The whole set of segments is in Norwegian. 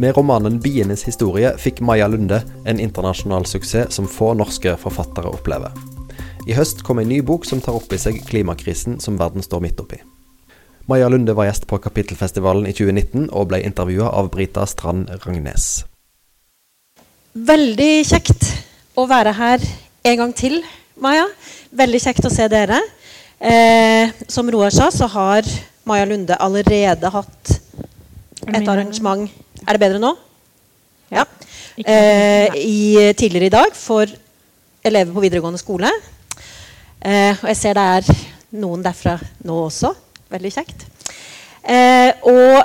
Med romanen 'Bienes historie' fikk Maja Lunde en internasjonal suksess som få norske forfattere opplever. I høst kom en ny bok som tar opp i seg klimakrisen som verden står midt oppi. Maja Lunde var gjest på Kapittelfestivalen i 2019 og ble intervjua av Brita Strand Rangnes. Veldig kjekt å være her en gang til, Maja. Veldig kjekt å se dere. Eh, som Roar sa, så har Maja Lunde allerede hatt et arrangement Er det bedre nå? Ja. Eh, i, tidligere i dag for elever på videregående skole. Eh, og jeg ser det er noen derfra nå også. Veldig kjekt. Eh, og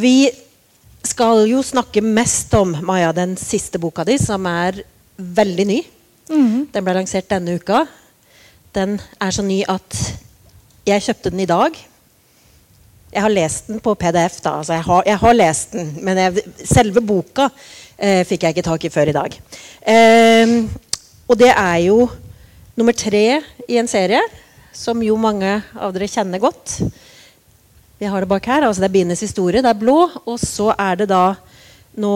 vi skal jo snakke mest om Maja, den siste boka di, som er veldig ny. Mhm. Den ble lansert denne uka. Den er så ny at jeg kjøpte den i dag. Jeg har lest den på PDF, da. Altså jeg, har, jeg har lest den, men jeg, selve boka eh, fikk jeg ikke tak i før i dag. Eh, og det er jo nummer tre i en serie som jo mange av dere kjenner godt. Vi har det bak her. altså Det er Bienes historie. Det er blå. Og så er det da nå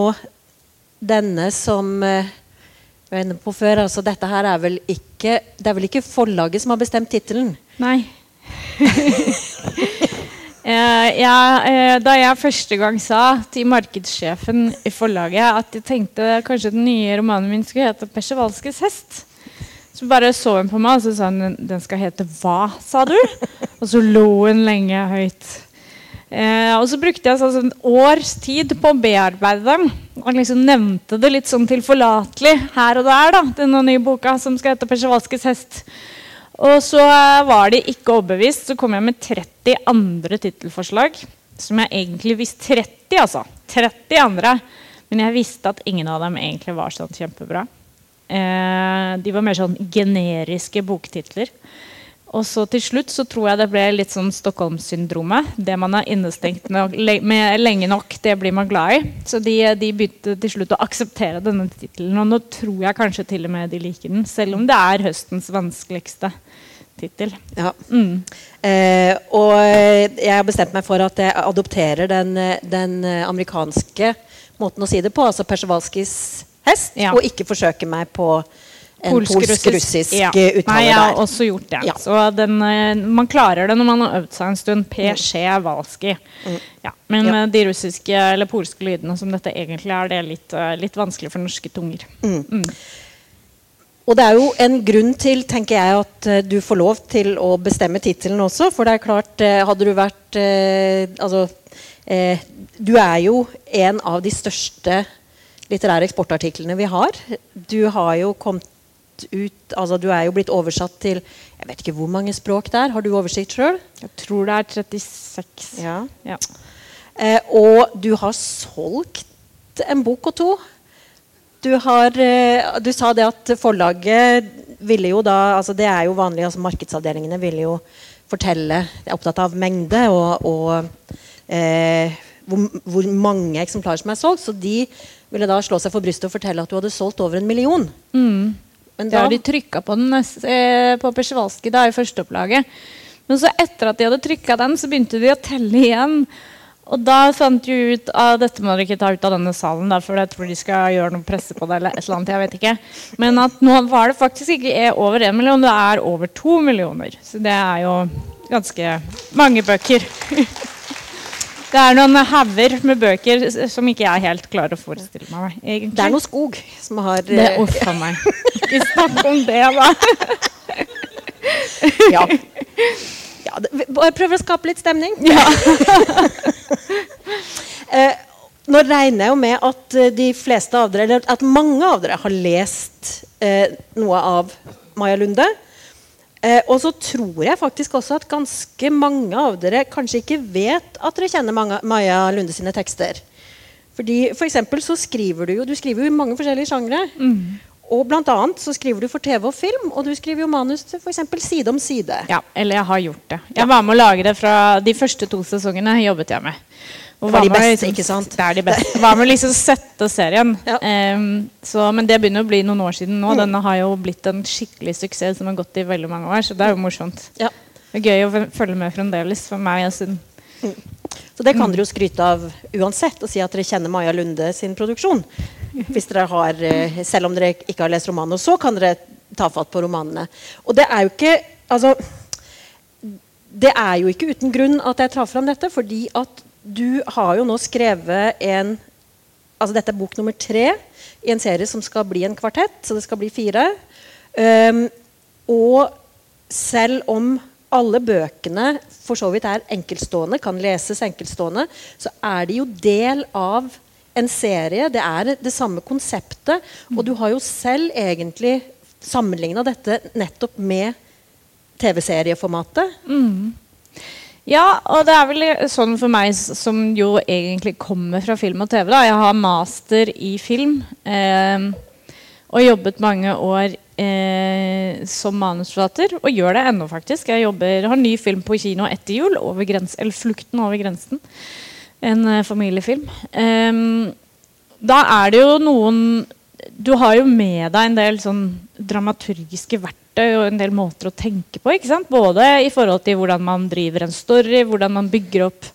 denne som eh, var inne på før, altså Dette her er vel ikke Det er vel ikke forlaget som har bestemt tittelen? Nei. Eh, ja, eh, da jeg første gang sa til markedssjefen i forlaget at jeg tenkte kanskje den nye romanen min skulle hete 'Persevalskes hest', så bare så hun på meg og så sa hun den skal hete 'Hva', sa du? Og så lo hun lenge høyt. Eh, og så brukte jeg sånn et års tid på å bearbeide dem. Og liksom nevnte det litt sånn tilforlatelig her og der. da, Denne nye boka som skal hete 'Persevalskes hest'. Og så eh, var de ikke overbevist. Så kom jeg med 30 andre tittelforslag. Som jeg egentlig visste 30, altså. 30 andre. Men jeg visste at ingen av dem egentlig var sånn kjempebra. Eh, de var mer sånn generiske boktitler. Og så til slutt så tror jeg det ble litt sånn Stockholm-syndromet. Det man er innestengt nok, med lenge nok, det blir man glad i. Så de, de begynte til slutt å akseptere denne tittelen. Og nå tror jeg kanskje til og med de liker den, selv om det er høstens vanskeligste tittel. Ja. Mm. Eh, og jeg har bestemt meg for at jeg adopterer den, den amerikanske måten å si det på, altså Persevalskis hest, Ja. og ikke forsøker meg på en polsk-russisk Ja. uttale Nei, jeg har også gjort det. Ja. Så den, eh, man klarer det når man har øvd seg en stund. P-sje-valski. Ja. Men Mm. Ja. eh, de russiske eller polske lydene som dette egentlig er, det er litt, eh, litt vanskelig for norske tunger. Og det er jo en grunn til tenker jeg, at eh, du får lov til å bestemme tittelen også. For det er klart, eh, hadde du vært eh, Altså eh, Du er jo en av de største litterære eksportartiklene vi har. Du har jo kommet ut Altså du er jo blitt oversatt til Jeg vet ikke hvor mange språk det er. Har du oversikt sjøl? Jeg tror det er 36. Ja. Ja. Eh, og du har solgt en bok og to. Du, har, eh, du sa det at forlaget ville jo da altså Det er jo vanlig, altså markedsavdelingene ville jo fortelle De er opptatt av mengde og, og eh, hvor, hvor mange eksemplarer som er solgt. Så de ville da slå seg for brystet og fortelle at du hadde solgt over en million. Men da da, har de trykka på den eh, på Persjevalskij da, i førsteopplaget. Men så etter at de hadde trykka den, så begynte de å telle igjen. Og da fant de ut at dette må dere ikke ta ut av denne salen, da, for jeg tror de skal gjøre noe presse på det. eller et eller annet, jeg vet ikke. Men at nå var det faktisk ikke er over én million, det er over to millioner. Så det er jo ganske mange bøker. Det er noen hauger med bøker som ikke jeg helt klarer å forestille meg. egentlig. det er noe skog som har Det, uff a meg. Ikke snakk om det, da. ja. ja, det- bare prøver å skape litt stemning. Eh, nå regner jeg jo med at eh, de fleste av dere, eller at mange av dere har lest eh, noe av Maja Lunde. Eh, og så tror jeg faktisk også at ganske mange av dere kanskje ikke vet at dere kjenner mange, Maja Lunde sine tekster. Fordi for eksempel så skriver du jo du skriver jo i mange forskjellige sjangre. Og blant annet så skriver du for TV og film, og du skriver jo manus til f.eks. Side om side. Ja, eller jeg har gjort det. Jeg var med å lage det fra de første to sesongene. jobbet jeg med. Og hva de beste, ikke sant? Det er de beste. Hva med liksom sette serien. Ja. Um, så, men det begynner å bli noen år siden nå. Denne har jo blitt en skikkelig suksess som har gått i veldig mange år. Så det er jo morsomt. Ja. Det er gøy å følge med fremdeles for meg. en stund. Så det kan dere jo skryte av uansett, og si at dere kjenner Maja Lunde sin produksjon. Hvis dere har, eh, selv om dere ikke har lest romanen. Og så kan dere ta fatt på romanene. Og det er jo ikke altså, det er jo ikke uten grunn at jeg tar fram dette, fordi at du har jo nå skrevet en altså Dette er bok nummer tre i en serie som skal bli en kvartett, så det skal bli fire. Um, og selv om alle bøkene for så vidt er enkeltstående, kan leses enkeltstående, så er de jo del av en serie. Det er det samme konseptet. Og du har jo selv egentlig sammenligna dette nettopp med TV-serieformatet. Mm. Ja, og det er vel sånn for meg som jo egentlig kommer fra film og TV. da. Jeg har master i film eh, og jobbet mange år eh, som manusforfatter. Og gjør det ennå, faktisk. Jeg jobber, har ny film på kino etter jul, over grens, eller 'Flukten over grensen'. En eh, familiefilm. Eh, da er det jo noen Du har jo med deg en del sånn dramaturgiske verktøy og en del måter å tenke på. ikke sant? Både i forhold til hvordan man driver en story, hvordan man bygger opp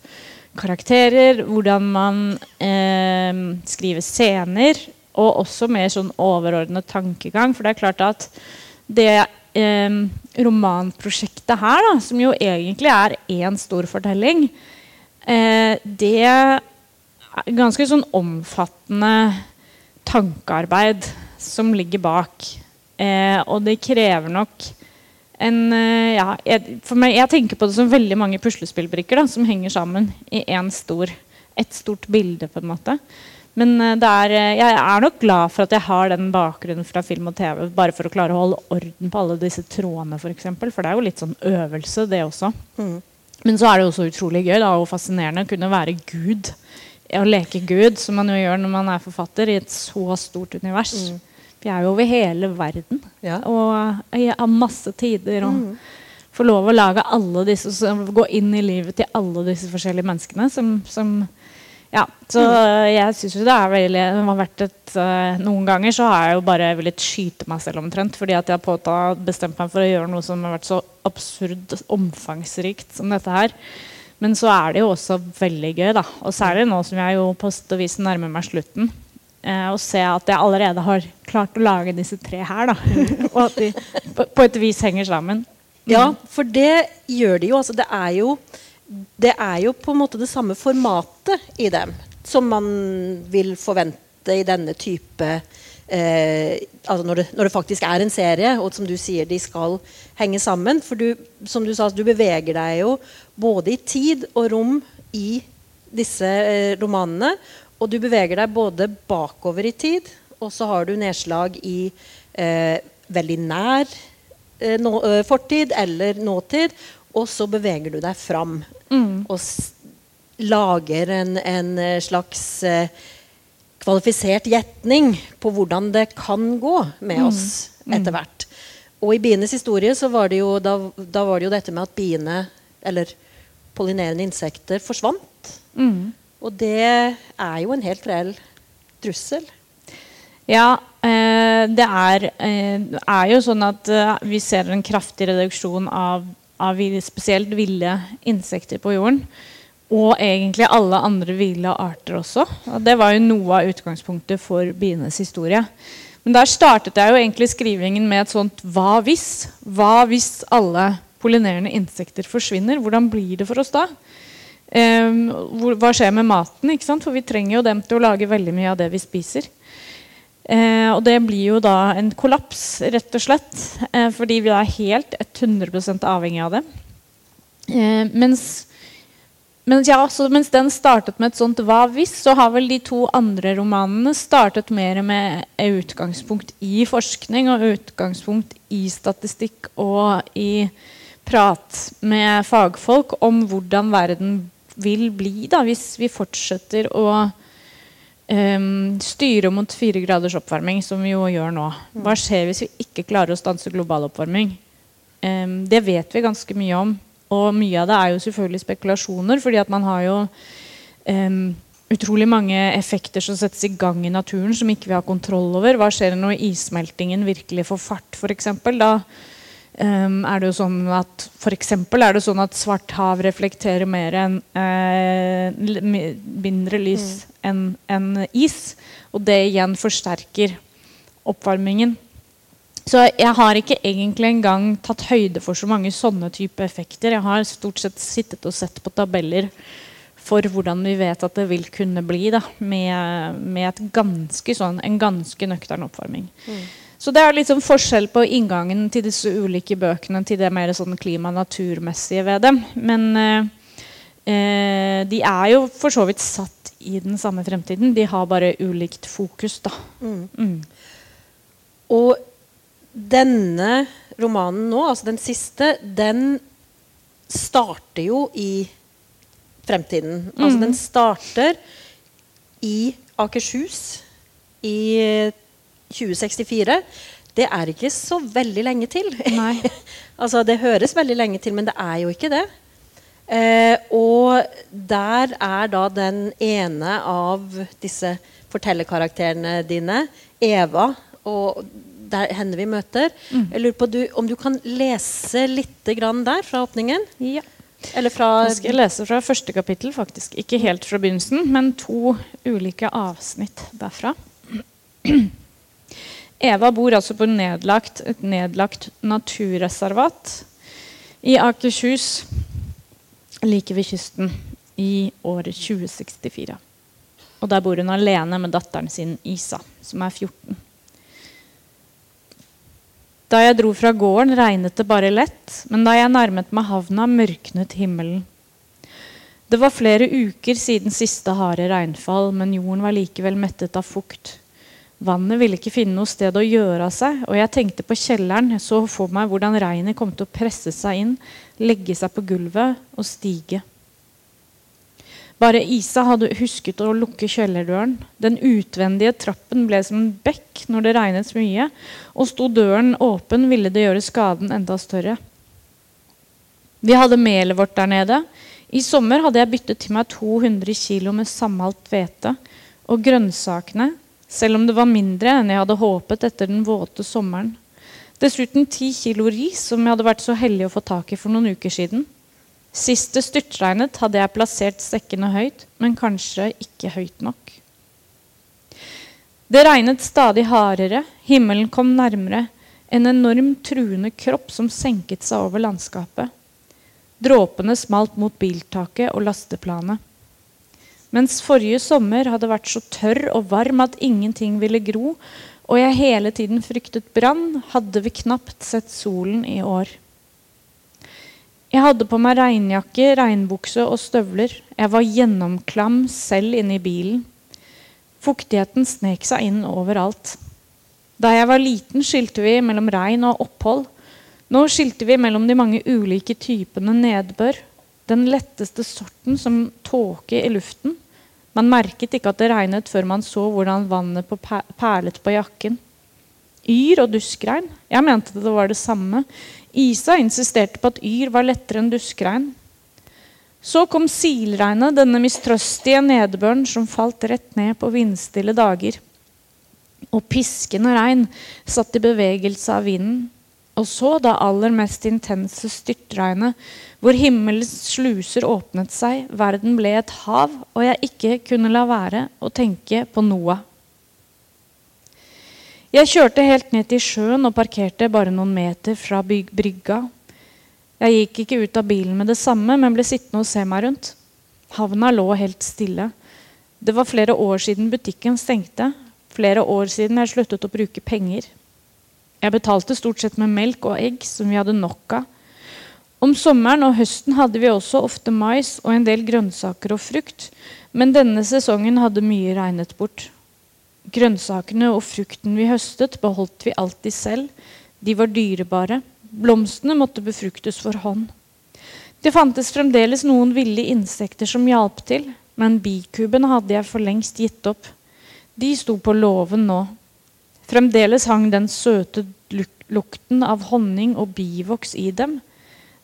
karakterer, hvordan man eh, skriver scener, og også mer sånn overordnet tankegang. For det er klart at det eh, romanprosjektet her, da, som jo egentlig er én stor fortelling, eh, det er ganske sånn omfattende tankearbeid som ligger bak. Eh, og det krever nok en eh, ja, jeg, meg, jeg tenker på det som veldig mange puslespillbrikker da, som henger sammen i en stor, et stort bilde. på en måte. Men eh, er, eh, jeg er nok glad for at jeg har den bakgrunnen fra film og TV. Bare for å klare å holde orden på alle disse trådene, f.eks. For, eksempel, for det er jo litt sånn øvelse, det også. Mm. Men så er det også utrolig gøy da, og fascinerende å kunne være Gud. Å leke Gud, som man jo gjør når man er forfatter, i et så stort univers. Mm. Vi er jo over hele verden ja. og har masse tider. og mm. Får lov å lage alle disse, gå inn i livet til alle disse forskjellige menneskene. Som, som ja, så mm. jeg syns jo det er veldig det har vært et, uh, Noen ganger så har jeg jo bare villet skyte meg selv omtrent. Fordi at jeg har bestemt meg for å gjøre noe som har vært så absurd omfangsrikt som dette her. Men så er det jo også veldig gøy, da. Og særlig nå som jeg jo på og vis nærmer meg slutten eh, og se at jeg allerede har klart å lage disse tre her. Da. og at de på, et vis henger sammen. Mm. Ja, for det gjør de jo. Altså, det, er jo det er jo på en måte det samme formatet i dem som man vil forvente i denne type eh, altså når det, når det, faktisk er en serie, og som du sier, de skal henge sammen. For du, som du sa, du beveger deg jo både i tid og rom i disse eh, romanene. Og du beveger deg både bakover i tid, og så har du nedslag i eh, veldig nær eh, nå, eh, fortid eller nåtid. Og så beveger du deg fram mm. og lager en, en eh, slags eh, kvalifisert gjetning på hvordan det kan gå med mm. oss mm. etter hvert. Og i bienes historie så var det jo, da, da var det jo dette med at biene, eller pollinerende insekter, forsvant. Mm. Og det er jo en helt reell trussel. Ja, eh, det er, eh, er, jo sånn at eh, vi ser en kraftig reduksjon av, av spesielt ville insekter på jorden. Og egentlig alle andre ville arter også. Og det var jo noe av utgangspunktet for bienes historie. Men der startet jeg jo egentlig skrivingen med et sånt hva hvis? Hva hvis alle pollinerende insekter forsvinner? Hvordan blir det for oss da? Um, hva skjer med maten? For vi trenger jo dem til å lage veldig mye av det vi spiser. Eh, og det blir jo da en kollaps, rett og slett. Eh, fordi vi er helt 100 avhengig av det. Eh, mens, mens, ja, mens, den startet med et sånt 'hva hvis', så har vel de to andre romanene startet mer med utgangspunkt i forskning og utgangspunkt i statistikk og i prat med fagfolk om hvordan verden vil bli da, hvis vi fortsetter å um, styre mot fire graders oppvarming, som vi jo gjør nå. Hva skjer hvis vi ikke klarer å stanse global oppvarming? Um, det vet vi ganske mye om. Og mye av det er jo selvfølgelig spekulasjoner, fordi at man har jo um, utrolig mange effekter som settes i gang i naturen som ikke vi har kontroll over. Hva skjer når ismeltingen virkelig får fart, f.eks.? Da um, er det jo sånn at eksempel er det sånn at svart hav reflekterer mer enn eh, mindre lys enn en is. Og det igjen forsterker oppvarmingen. Så jeg har ikke egentlig engang tatt høyde for så mange sånne type effekter. Jeg har stort sett sittet og sett på tabeller for hvordan vi vet at det vil kunne bli da, med, med et ganske sånn, en ganske nøktern oppvarming. Så det er liksom forskjell på inngangen til disse ulike bøkene til det mer sånn klima-naturmessige ved dem. Men eh, eh, de er jo for så vidt satt i den samme fremtiden. De har bare ulikt fokus, da. Mm. Og denne romanen nå, altså den siste, den starter jo i fremtiden. Altså den starter i Akershus i 2064. Det er ikke så veldig lenge til. Altså Det høres veldig lenge til, men det er jo ikke det. Eh, og der er da den ene av disse fortellerkarakterene dine, Eva, og det er henne vi møter. Jeg lurer på du, om du kan lese litt grann der fra åpningen? Ja. Eller fra Jeg skal lese fra første kapittel, faktisk. Ikke helt fra begynnelsen, men to ulike avsnitt derfra. Eva bor altså på nedlagt, et nedlagt naturreservat i Akershus, like ved kysten, i året 2064. Og der bor hun alene med datteren sin Isa, som er 14. Da jeg dro fra gården, regnet det bare lett, men da jeg nærmet meg havna, mørknet himmelen. Det var flere uker siden siste harde regnfall, men jorden var likevel mettet av fukt. Vannet ville ikke finne noe sted å gjøre av seg, og jeg tenkte på kjelleren, så for meg hvordan regnet kom til å presse seg inn, legge seg på gulvet og stige. Bare Isa hadde husket å lukke kjellerdøren. Den utvendige trappen ble som en bekk når det regnet mye, og sto døren åpen, ville det gjøre skaden enda større. Vi hadde melet vårt der nede. I sommer hadde jeg byttet til meg 200 kg med sammalt hvete, og grønnsakene, selv om det var mindre enn jeg hadde håpet etter den våte sommeren. Dessuten ti kilo ris, som jeg hadde vært så heldig å få tak i for noen uker siden. Sist det styrtregnet, hadde jeg plassert sekkene høyt, men kanskje ikke høyt nok. Det regnet stadig hardere, himmelen kom nærmere, en enorm truende kropp som senket seg over landskapet. Dråpene smalt mot biltaket og lasteplanet. Mens forrige sommer hadde vært så tørr og varm at ingenting ville gro, og jeg hele tiden fryktet brann, hadde vi knapt sett solen i år. Jeg hadde på meg regnjakke, regnbukse og støvler. Jeg var gjennomklam selv inne i bilen. Fuktigheten snek seg inn overalt. Da jeg var liten, skilte vi mellom regn og opphold. Nå skilte vi mellom de mange ulike typene nedbør. Den letteste sorten som tåke i luften. Man merket ikke at det regnet før man så hvordan vannet på per perlet på jakken. Yr og duskregn. Jeg mente det var det samme. Isa insisterte på at yr var lettere enn duskregn. Så kom silregnet, denne mistrøstige nedbøren som falt rett ned på vindstille dager. Og piskende regn satt i bevegelse av vinden. Og så det aller mest intense styrtregnet, hvor himmelens sluser åpnet seg, verden ble et hav, og jeg ikke kunne la være å tenke på Noah. Jeg kjørte helt ned til sjøen og parkerte bare noen meter fra brygga. Jeg gikk ikke ut av bilen med det samme, men ble sittende og se meg rundt. Havna lå helt stille. Det var flere år siden butikken stengte. Flere år siden jeg sluttet å bruke penger. Jeg betalte stort sett med melk og egg, som vi hadde nok av. Om sommeren og høsten hadde vi også ofte mais og en del grønnsaker og frukt, men denne sesongen hadde mye regnet bort. Grønnsakene og frukten vi høstet, beholdt vi alltid selv. De var dyrebare. Blomstene måtte befruktes for hånd. Det fantes fremdeles noen ville insekter som hjalp til, men bikubene hadde jeg for lengst gitt opp. De sto på låven nå. Fremdeles hang den søte lukten av honning og bivoks i dem.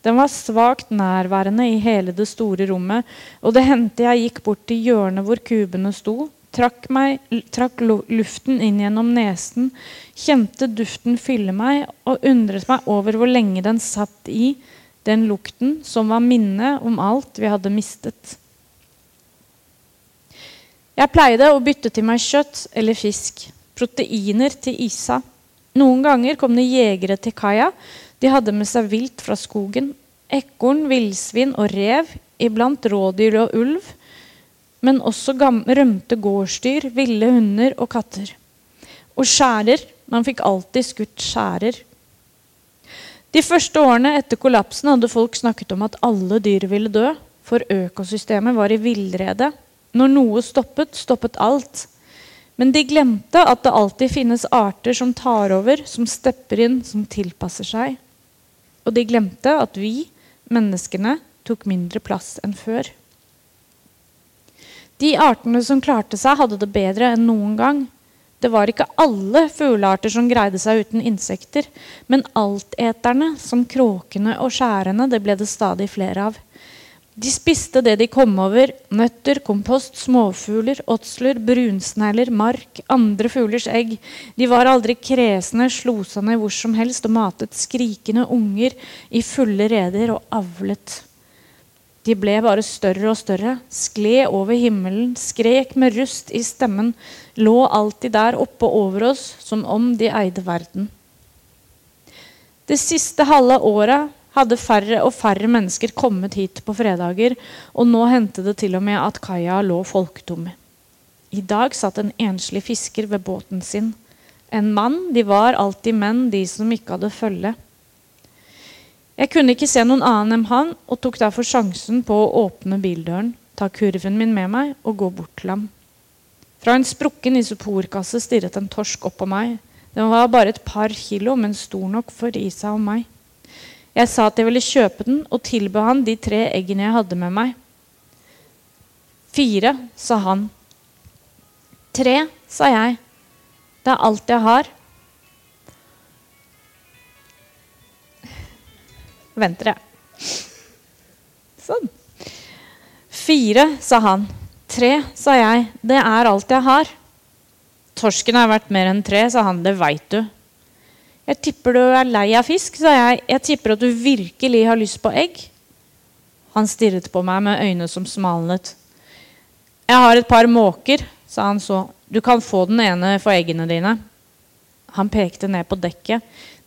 Den var svakt nærværende i hele det store rommet, og det hendte jeg gikk bort til hjørnet hvor kubene sto, trakk, meg, trakk luften inn gjennom nesen, kjente duften fylle meg og undret meg over hvor lenge den satt i den lukten som var minnet om alt vi hadde mistet. Jeg pleide å bytte til meg kjøtt eller fisk, proteiner til Isa. Noen ganger kom det jegere til kaia. De hadde med seg vilt fra skogen. Ekorn, villsvin og rev, iblant rådyr og ulv men også rømte gårdsdyr, ville hunder og katter. Og skjærer. Man fikk alltid skutt skjærer. De første årene etter kollapsen hadde folk snakket om at alle dyr ville dø, for økosystemet var i villrede. Når noe stoppet, stoppet alt. Men de glemte at det alltid finnes arter som tar over, som stepper inn, som tilpasser seg. Og de glemte at vi, menneskene, tok mindre plass enn før. De artene som klarte seg, hadde det bedre enn noen gang. Det var ikke alle fuglearter som greide seg uten insekter, men alteterne, som kråkene og skjærene, det ble det stadig flere av. De spiste det de kom over. Nøtter, kompost, småfugler, åtsler, brunsnegler, mark, andre fuglers egg. De var aldri kresne, slo seg ned hvor som helst og matet skrikende unger i fulle reder og avlet. De ble bare større og større, skled over himmelen, skrek med rust i stemmen, lå alltid der oppe over oss som om de eide verden. Det siste halve året hadde færre og færre mennesker kommet hit på fredager, og nå hendte det til og med at kaia lå folketom. I dag satt en enslig fisker ved båten sin. En mann, de var alltid menn, de som ikke hadde følge. Jeg kunne ikke se noen annen enn han, og tok derfor sjansen på å åpne bildøren, ta kurven min med meg og gå bort til ham. Fra en sprukken isoporkasse stirret en torsk opp på meg. Den var bare et par kilo, men stor nok for Isa og meg. Jeg sa at jeg ville kjøpe den, og tilbød han de tre eggene jeg hadde med meg. Fire, sa han. Tre, sa jeg. Det er alt jeg har. venter jeg. Sånn. Fire, sa han. Tre, sa jeg. Det er alt jeg har. Torsken er verdt mer enn tre, sa han. Det veit du. Jeg tipper du er lei av fisk, sa jeg. Jeg tipper at du virkelig har lyst på egg. Han stirret på meg med øyne som smalnet. Jeg har et par måker, sa han så. Du kan få den ene for eggene dine. Han pekte ned på dekket.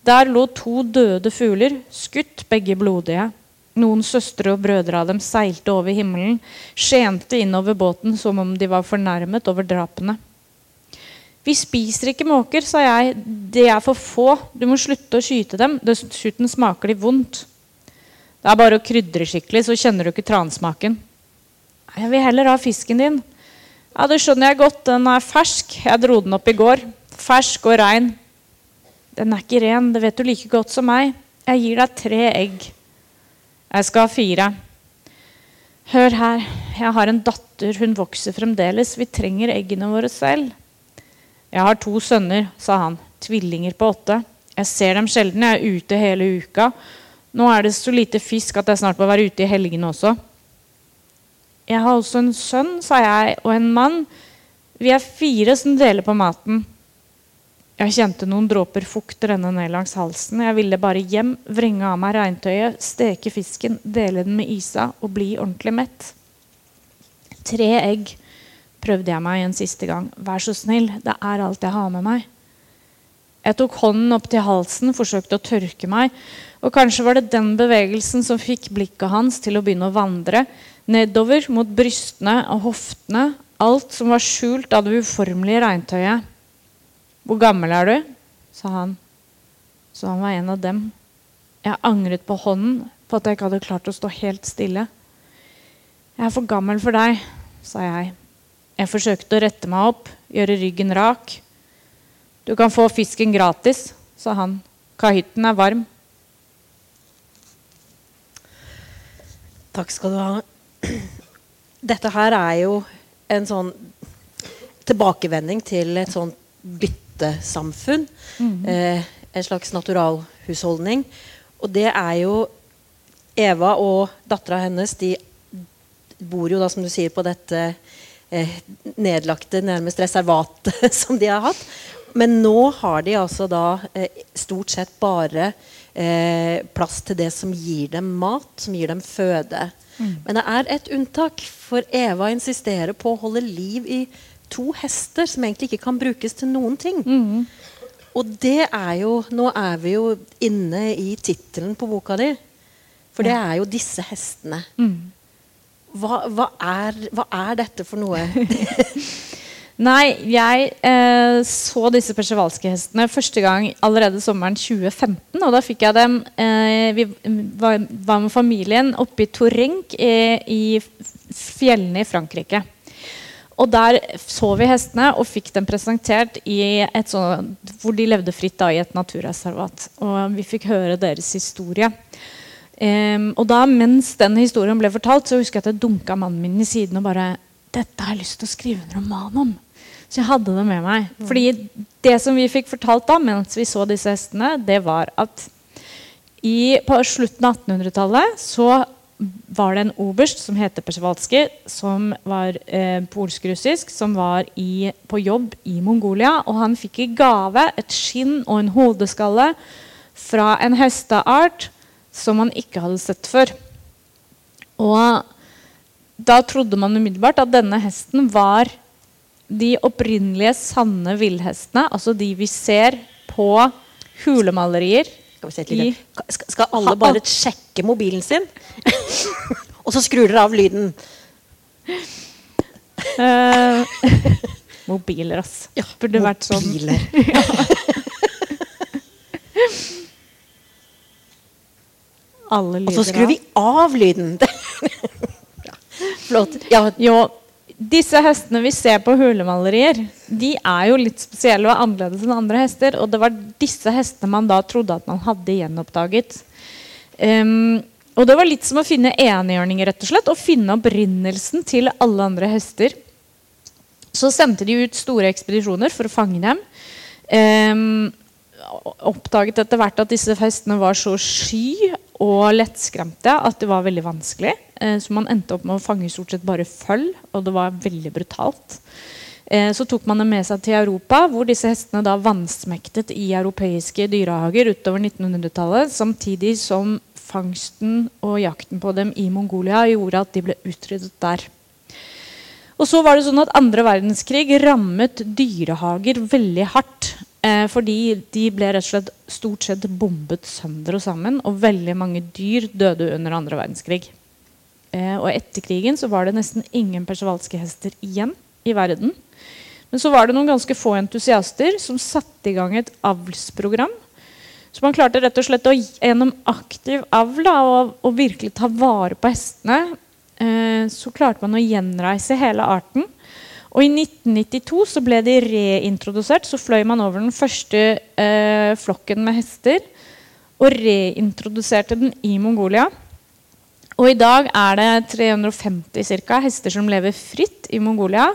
Der lå to døde fugler, skutt, begge blodige. Noen søstre og brødre av dem seilte over himmelen, skjente innover båten som om de var fornærmet over drapene. Vi spiser ikke måker, sa jeg. De er for få. Du må slutte å skyte dem. Dessuten smaker de vondt. Det er bare å krydre skikkelig, så kjenner du ikke transmaken. Jeg vil heller ha fisken din. Ja, Det skjønner jeg godt. Den er fersk. Jeg dro den opp i går. Fersk og rein. Den er ikke ren, det vet du like godt som meg. Jeg gir deg tre egg. Jeg skal ha fire. Hør her, jeg har en datter, hun vokser fremdeles. Vi trenger eggene våre selv. Jeg har to sønner, sa han. Tvillinger på åtte. Jeg ser dem sjelden, jeg er ute hele uka. Nå er det så lite fisk at jeg snart må være ute i helgene også. Jeg har også en sønn, sa jeg, og en mann. Vi er fire som deler på maten. Jeg kjente noen dråper fukt renne ned langs halsen. Jeg ville bare hjem, vrenge av meg regntøyet, steke fisken, dele den med Isa og bli ordentlig mett. Tre egg prøvde jeg meg en siste gang. Vær så snill, det er alt jeg har med meg. Jeg tok hånden opp til halsen, forsøkte å tørke meg. Og kanskje var det den bevegelsen som fikk blikket hans til å begynne å vandre nedover mot brystene og hoftene, alt som var skjult av det uformelige regntøyet. 'Hvor gammel er du?' sa han. Så han var en av dem. Jeg angret på hånden på at jeg ikke hadde klart å stå helt stille. 'Jeg er for gammel for deg', sa jeg. Jeg forsøkte å rette meg opp, gjøre ryggen rak. 'Du kan få fisken gratis', sa han. 'Kahytten er varm'. Takk skal du ha. Dette her er jo en sånn tilbakevending til et sånt byttesamfunn. Mm -hmm. Eh, en slags naturalhusholdning. Og det er jo Eva og dattera hennes de bor jo da, som du sier, på dette nedlagte nærmest reservat som de har hatt. Men nå har de altså da eh, stort sett bare eh, plass til det som gir dem mat, som gir dem føde. Mm. Men det er et unntak, for Eva insisterer på å holde liv i to hester som egentlig ikke kan brukes til noen ting. Mm. Og det er jo Nå er vi jo inne i tittelen på boka di. For det er jo disse hestene. Mm. Hva, hva, er, hva, er, dette for noe? Nei, jeg eh, så disse persevalske-hestene første gang allerede sommeren 2015. Og da fikk jeg dem eh, Vi var, var, med familien oppe i Tourenc i, i fjellene i Frankrike. Og der så vi hestene og fikk dem presentert sånt, hvor de levde fritt da, i et naturreservat. Og vi fikk høre deres historie. Um, og da, mens den historien ble fortalt, så husker jeg at jeg dunka mannen min i siden og bare Dette har jeg lyst til å skrive en roman om. Så jeg hadde det med meg. Mm. Fordi det som vi fikk fortalt da, mens vi så disse hestene, det var at i, på slutten av 1800-tallet så var det en oberst som heter Persewalski, som var eh, polsk-russisk, som var i, på jobb i Mongolia. Og han fikk i gave et skinn og en hodeskalle fra en hesteart som man ikke hadde sett før. Og da trodde man umiddelbart at denne hesten var de opprinnelige sanne villhestene, altså de vi ser på hulemalerier skal, skal, alle bare sjekke mobilen sin? Og så skrur dere av lyden. Uh, mobiler, ass. Ja, Burde vært sånn. Alle lyder Og så skrur vi av lyden. Flott. Ja. Jo, disse hestene vi ser på hulemalerier, de er jo litt spesielle og annerledes enn andre hester. Og det var disse hestene man da trodde at man hadde gjenoppdaget. Um, og det var litt som å finne enhjørninger, rett og slett. Og finne opprinnelsen til alle andre hester. Så sendte de ut store ekspedisjoner for å fange dem. Um, oppdaget etter hvert at disse hestene var så sky og lettskremte at det var veldig vanskelig. Eh, så man endte opp med å fange stort sett bare føll, og det var veldig brutalt. Eh, så tok man dem med seg til Europa, hvor disse hestene da vannsmektet i europeiske dyrehager utover 1900-tallet, samtidig som fangsten og jakten på dem i Mongolia gjorde at de ble utryddet der. Og så var det sånn at andre verdenskrig rammet dyrehager veldig hardt. Eh, fordi de ble rett og slett stort sett bombet sønder og sammen. Og veldig mange dyr døde under andre verdenskrig. Eh, og etter krigen så var det nesten ingen persevalske hester igjen i verden. Men så var det noen ganske få entusiaster som satte i gang et avlsprogram. Så man klarte rett og slett å gjennom aktiv avl og, og, virkelig ta vare på hestene, eh, så klarte man å gjenreise hele arten. Og i 1992 så ble de reintrodusert. Så fløy man over den første eh, flokken med hester og reintroduserte den i Mongolia. Og i dag er det 350 cirka, hester som lever fritt i Mongolia.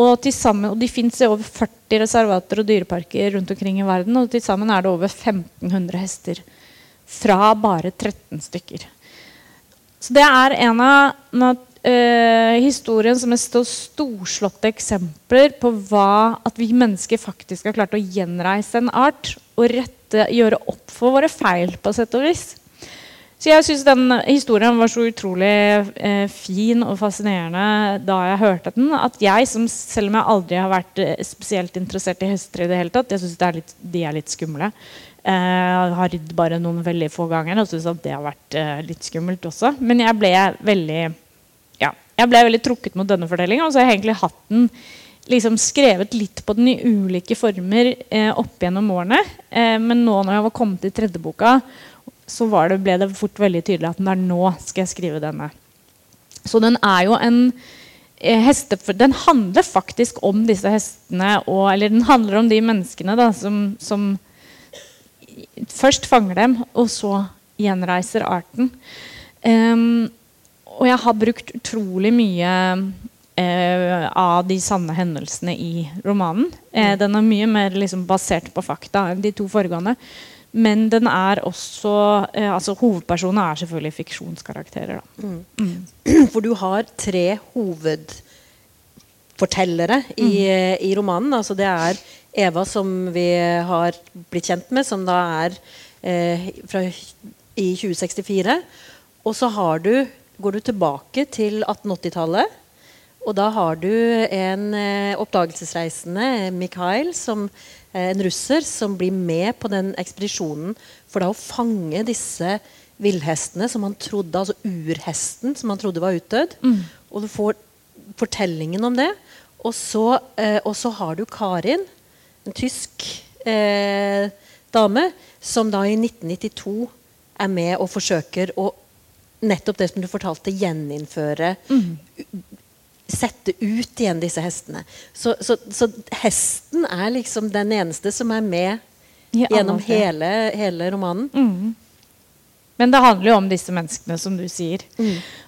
Og, tilsammen, og de fins i over 40 reservater og dyreparker rundt omkring i verden. Og til sammen er det over 1500 hester. Fra bare 13 stykker. Så det er en av uh, historien som mest storslåtte eksempler på hva at vi mennesker faktisk har klart å gjenreise en art og rette, gjøre opp for våre feil, på sett og vis. Så jeg syns den historien var så utrolig eh, fin og fascinerende da jeg hørte den, at jeg, som, selv om jeg aldri har vært eh, spesielt interessert i hester i det hele tatt, jeg syns de er litt skumle. Eh, har ridd bare noen veldig få ganger og syns at det har vært eh, litt skummelt også. Men jeg ble veldig jeg ble veldig trukket mot denne fortellinga. Og så har jeg egentlig hatt den liksom skrevet litt på den i ulike former eh, opp gjennom årene. Eh, men nå når jeg var kommet til tredje boka, så det, ble det fort veldig tydelig at det er nå skal jeg skrive denne. Så den er jo en eh, heste, Den handler faktisk om disse hestene. Og, eller den handler om de menneskene da, som, som først fanger dem, og så gjenreiser arten. Um, og jeg har brukt utrolig mye eh, av de sanne hendelsene i romanen. Eh, mm. den er mye mer liksom, basert på fakta enn de to foregående. Men den er også eh, altså Hovedpersonene er selvfølgelig fiksjonskarakterer. Mm. Mm. For du har tre hoved fortellere i, i romanen. Altså det er Eva som vi har blitt kjent med, som da er eh, fra, i 2064. Og så har du, går du tilbake til 1880-tallet. Og da har du en eh, oppdagelsesreisende, Mikhail, som, eh, en russer, som blir med på den ekspedisjonen for da å fange disse villhestene som han trodde, altså urhesten som han trodde var utdødd. Og du får fortellingen om det. Og så, eh, og så har du Karin, en tysk eh, dame, som da i 1992 er med og forsøker å nettopp det som du fortalte, gjeninnføre Sette ut igjen disse hestene. Så, så, så hesten er liksom den eneste som er med ja, gjennom hele, hele romanen. Mm. Men det handler jo om disse menneskene, som du sier.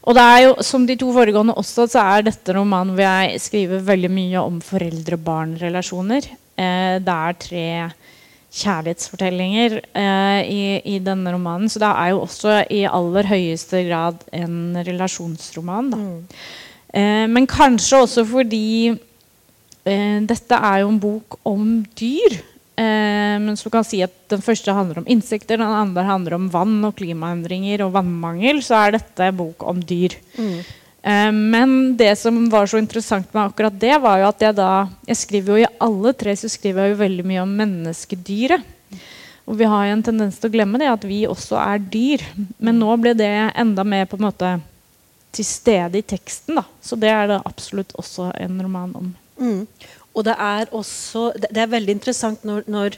Og det er jo, som de to foregående også, så er dette romanen hvor jeg skriver veldig mye om foreldre-barn-relasjoner. Eh, det er tre kjærlighetsfortellinger eh, i, i denne romanen. Så det er jo også i aller høyeste grad en relasjonsroman. Da. Eh, men kanskje også fordi eh, dette er jo en bok om dyr. Eh, men så kan si at Den første handler om insekter, den andre handler om vann og klimaendringer og vannmangel. Så er dette en bok om dyr. Eh, men det som var så interessant med akkurat det, var jo at jeg da Jeg skriver jo i alle tre så skriver jeg jo veldig mye om menneskedyret. Og vi har jo en tendens til å glemme det, at vi også er dyr. Men nå ble det enda mer på en måte til stede i teksten. da. Så det er det absolutt også en roman om. Mm. Og det er også Det, er veldig interessant når, når,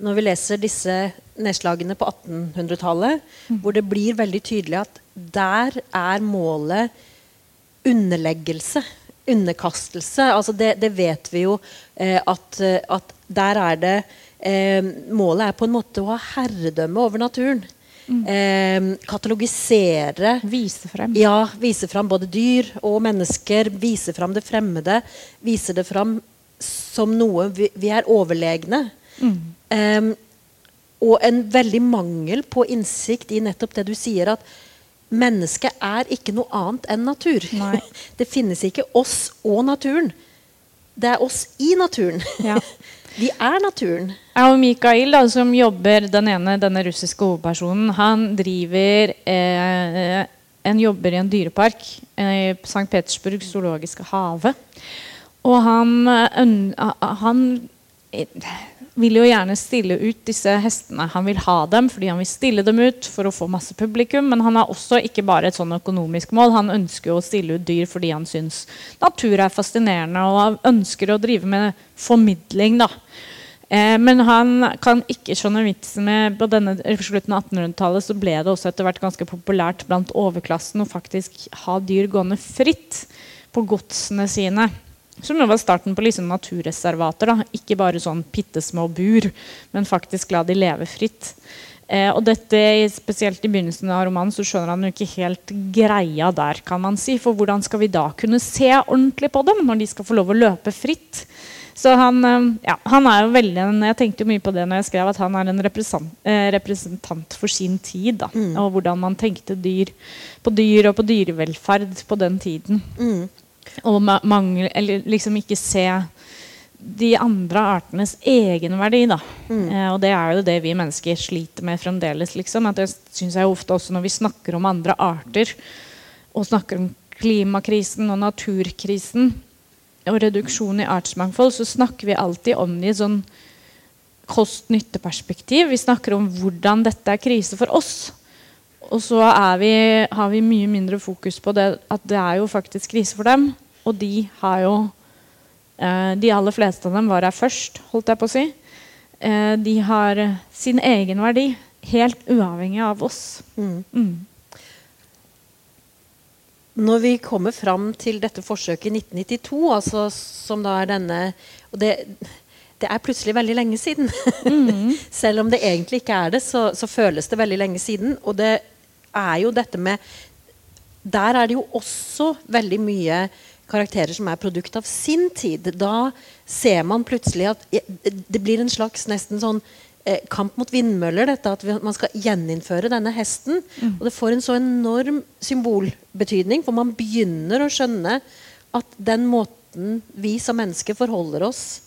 når vi leser disse nedslagene på 1800-tallet, hvor det blir veldig tydelig at der er målet underleggelse. Underkastelse. Altså det, det vet vi jo eh, at, eh, at der er det eh, Målet er på en måte å ha herredømme over naturen. Eh, katalogisere Vise frem. ja, vise frem både dyr og mennesker. Vise frem det fremmede. Vise det frem som noe vi, vi er overlegne. Em, og en veldig mangel på innsikt i nettopp det du sier, at mennesket er ikke noe annet enn natur. Nei. Det finnes ikke oss og naturen. Det er oss i naturen. Ja. vi er naturen. Ja, og Mikael, da, som jobber, den ene, denne russiske hovedpersonen, han driver eh, en jobber i en dyrepark eh, i St. Petersburg zoologiske hage. Og han, eh, han eh, vil jo gjerne stille ut disse hestene. Han vil ha dem fordi han vil stille dem ut for å få masse publikum. Men han har også ikke bare et sånn økonomisk mål. Han ønsker jo å stille ut dyr fordi han syns natur er fascinerende og ønsker å drive med formidling. da. Eh, men han kan ikke skjønne vitsen med På denne slutten av 1800-tallet så ble det også etter hvert ganske populært blant overklassen å faktisk ha dyr gående fritt på godsene sine. Som jo var starten på liksom naturreservater. da, Ikke bare sånn bitte små bur, men faktisk la de leve fritt. Eh, og dette, Spesielt i begynnelsen av romanen så skjønner han jo ikke helt greia der. kan man si, For hvordan skal vi da kunne se ordentlig på dem når de skal få lov å løpe fritt? Så han, eh, ja, han er jo veldig en, Jeg tenkte jo mye på det når jeg skrev at han er en representant, eh, representant for sin tid. da, Og hvordan man tenkte dyr på dyr og på dyrevelferd på den tiden. Og ma mangel, eller liksom ikke se de andre artenes egenverdi. Da. Eh, og det er jo det vi mennesker sliter med fremdeles. Liksom. At det synes jeg ofte også Når vi snakker om andre arter, og snakker om klimakrisen og naturkrisen og reduksjon i artsmangfold, så snakker vi alltid om det i sånn kost-nytte-perspektiv. Vi snakker om hvordan dette er krise for oss. Og så vi, har vi mye mindre fokus på det, at det er jo faktisk krise for dem. Og de har jo eh, De aller fleste av dem var her først, holdt jeg på å si. Eh, de har sin egen verdi, helt uavhengig av oss. Mm. Når vi kommer fram til dette forsøket i 1992, altså som da er denne og det, det er plutselig veldig lenge siden. Selv om det egentlig ikke er det, så, så føles det veldig lenge siden. Og det er jo dette med Der er det jo også veldig mye karakterer som er produkt av sin tid. Da ser man plutselig at det blir en slags nesten sånn eh, kamp mot vindmøller, dette at man skal gjeninnføre denne hesten. Og det får en så enorm symbolbetydning, for man begynner å skjønne at den måten måten vi som mennesker forholder oss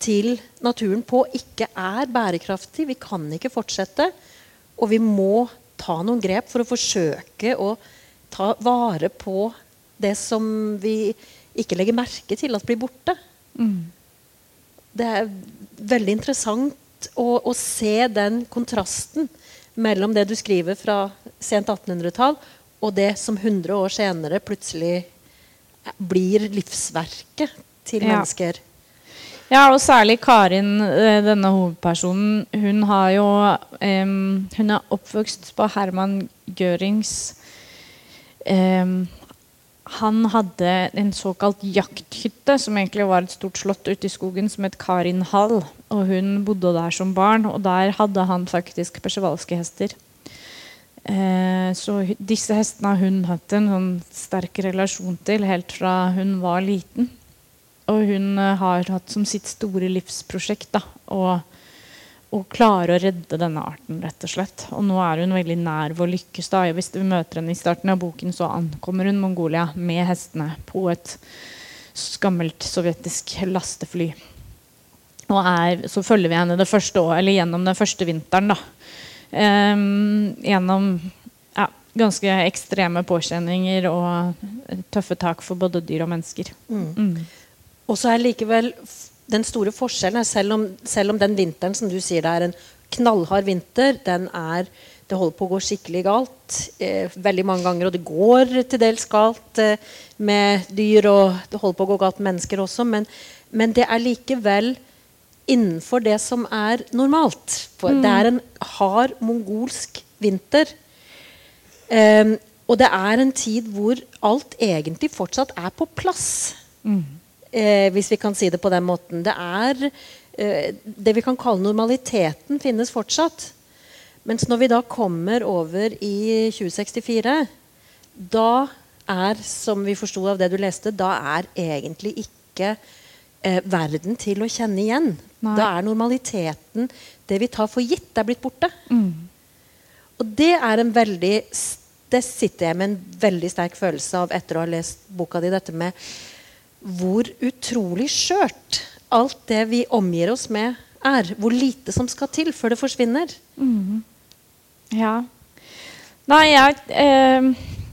til naturen på, ikke er bærekraftig. Vi kan ikke fortsette. Og vi må ta noen grep for å forsøke å ta vare på det som vi ikke legger merke til at blir borte. Mm. Det er veldig interessant å, å se den kontrasten mellom det du skriver fra sent 1800-tall, og det som 100 år senere plutselig blir livsverket til Ja. mennesker. Ja, og særlig Karin, eh, denne hovedpersonen. Hun har jo um, Hun er oppvokst på Herman Görings um, Han hadde en såkalt jakthytte, som egentlig var et stort slott ute i skogen, som het Karin Hall. Og hun bodde der som barn, og der hadde han faktisk persevalske hester. Eh, så disse hestene har hun hatt en sånn sterk relasjon til helt fra hun var liten. Og hun eh, har hatt som sitt store livsprosjekt da, å, å klare å redde denne arten, rett og slett. Og nå er hun veldig nær ved å lykkes. da. Hvis vi møter henne i starten av boken, så ankommer hun Mongolia med hestene på et skammelt sovjetisk lastefly. Og er, så følger vi henne det første år, eller gjennom den første vinteren. da. Um, gjennom ja, ganske ekstreme påkjenninger og tøffe tak for både dyr og mennesker. Mm. Og så er likevel den store forskjellen selv om, selv om den vinteren som du sier det er en knallhard vinter, den er det holder på å gå skikkelig galt eh, veldig mange ganger. Og det går til dels galt eh, med dyr, og det holder på å gå galt med mennesker også. Men, men det er likevel innenfor det som er normalt. For Det er en hard mongolsk vinter. Eh, og det er en tid hvor alt egentlig fortsatt er på plass. Eh, hvis vi kan si det på den måten. Det er eh, Det vi kan kalle normaliteten, finnes fortsatt. Mens når vi da kommer over i 2064, da er, som vi forsto av det du leste, da er egentlig ikke eh, verden til å kjenne igjen. Nei. Da er normaliteten, det vi tar for gitt, er blitt borte. Mm. Og det er en veldig Det sitter jeg med en veldig sterk følelse av etter å ha lest boka di. Dette med hvor utrolig skjørt alt det vi omgir oss med, er. Hvor lite som skal til før det forsvinner. Ja. Nei, jeg eh,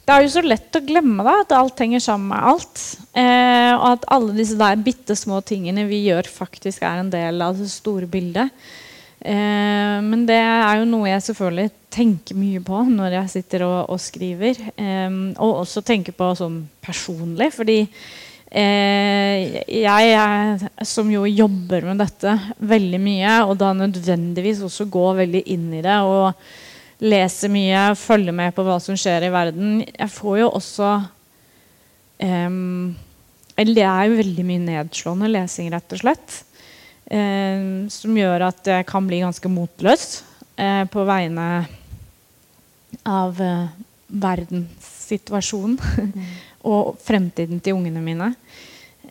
Det er jo så lett å glemme da, at alt henger sammen med alt. Eh, og at alle disse der bitte små tingene vi gjør, faktisk er en del av det store bildet. Eh, men det er jo noe jeg selvfølgelig tenker mye på når jeg sitter og, og skriver. Eh, og også tenker på sånn personlig, fordi Eh, jeg jeg, som jo jobber med dette veldig mye, og da nødvendigvis også går veldig inn i det og leser mye, følger med på hva som skjer i verden Jeg får jo også eh, det er jo veldig mye nedslående lesing, rett og slett. Eh, som gjør at jeg kan bli ganske motløs eh, på vegne av eh, verdenssituasjonen og fremtiden til ungene mine.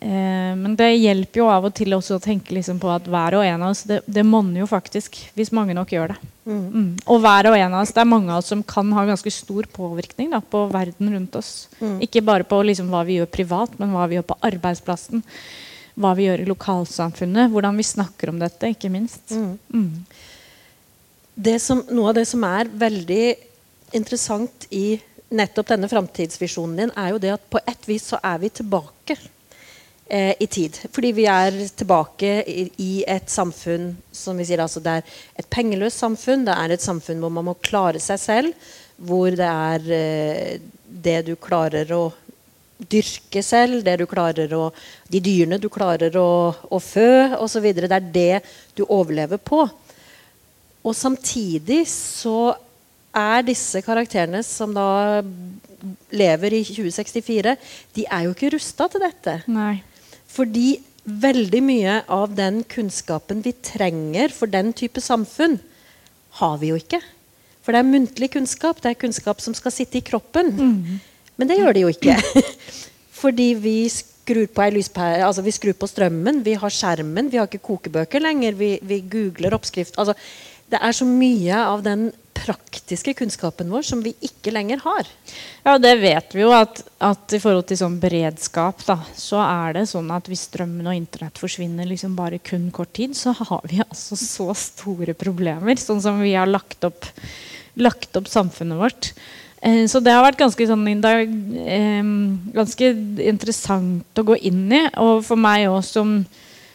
Eh, men det hjelper jo av og til også å tenke liksom på at hver og en av oss det, det monner jo faktisk, hvis mange nok gjør det. Mm. Og hver og en av oss, det er mange av oss som kan ha ganske stor påvirkning da, på verden rundt oss. Ikke bare på liksom, hva vi gjør privat, men hva vi gjør på arbeidsplassen. Hva vi gjør i lokalsamfunnet. Hvordan vi snakker om dette, ikke minst. Mm. det som, noe av det som er veldig interessant i nettopp denne framtidsvisjonen din, er jo det at på et vis så er vi tilbake eh, i tid. Fordi vi er tilbake i, i et samfunn som vi sier altså det er et pengeløst samfunn. Det er et samfunn hvor man må klare seg selv. Hvor det er eh, det du klarer å dyrke selv, det du klarer å, de dyrene du klarer å, å fø osv. Det er det du overlever på. Og samtidig så er disse karakterene som da lever i 2064, de er jo ikke rusta til dette. Nei. Fordi veldig mye av den kunnskapen vi trenger for den type samfunn, har vi jo ikke. For det er muntlig kunnskap. Det er kunnskap som skal sitte i kroppen. Men det gjør det jo ikke. Fordi vi skrur på lyspære, altså vi skrur på strømmen, vi har skjermen, vi har ikke kokebøker lenger. Vi, vi googler oppskrift. Altså, det er så mye av den praktiske kunnskapen vår som vi ikke lenger har. Ja, det vet vi jo at, at i forhold til sånn beredskap, da, så er det sånn at hvis strømmen og internett forsvinner liksom bare kun kort tid, så har vi altså så store problemer. Sånn som vi har lagt opp, lagt opp samfunnet vårt. Eh, så det har vært ganske, sånn, eh, ganske interessant å gå inn i. Og for meg òg som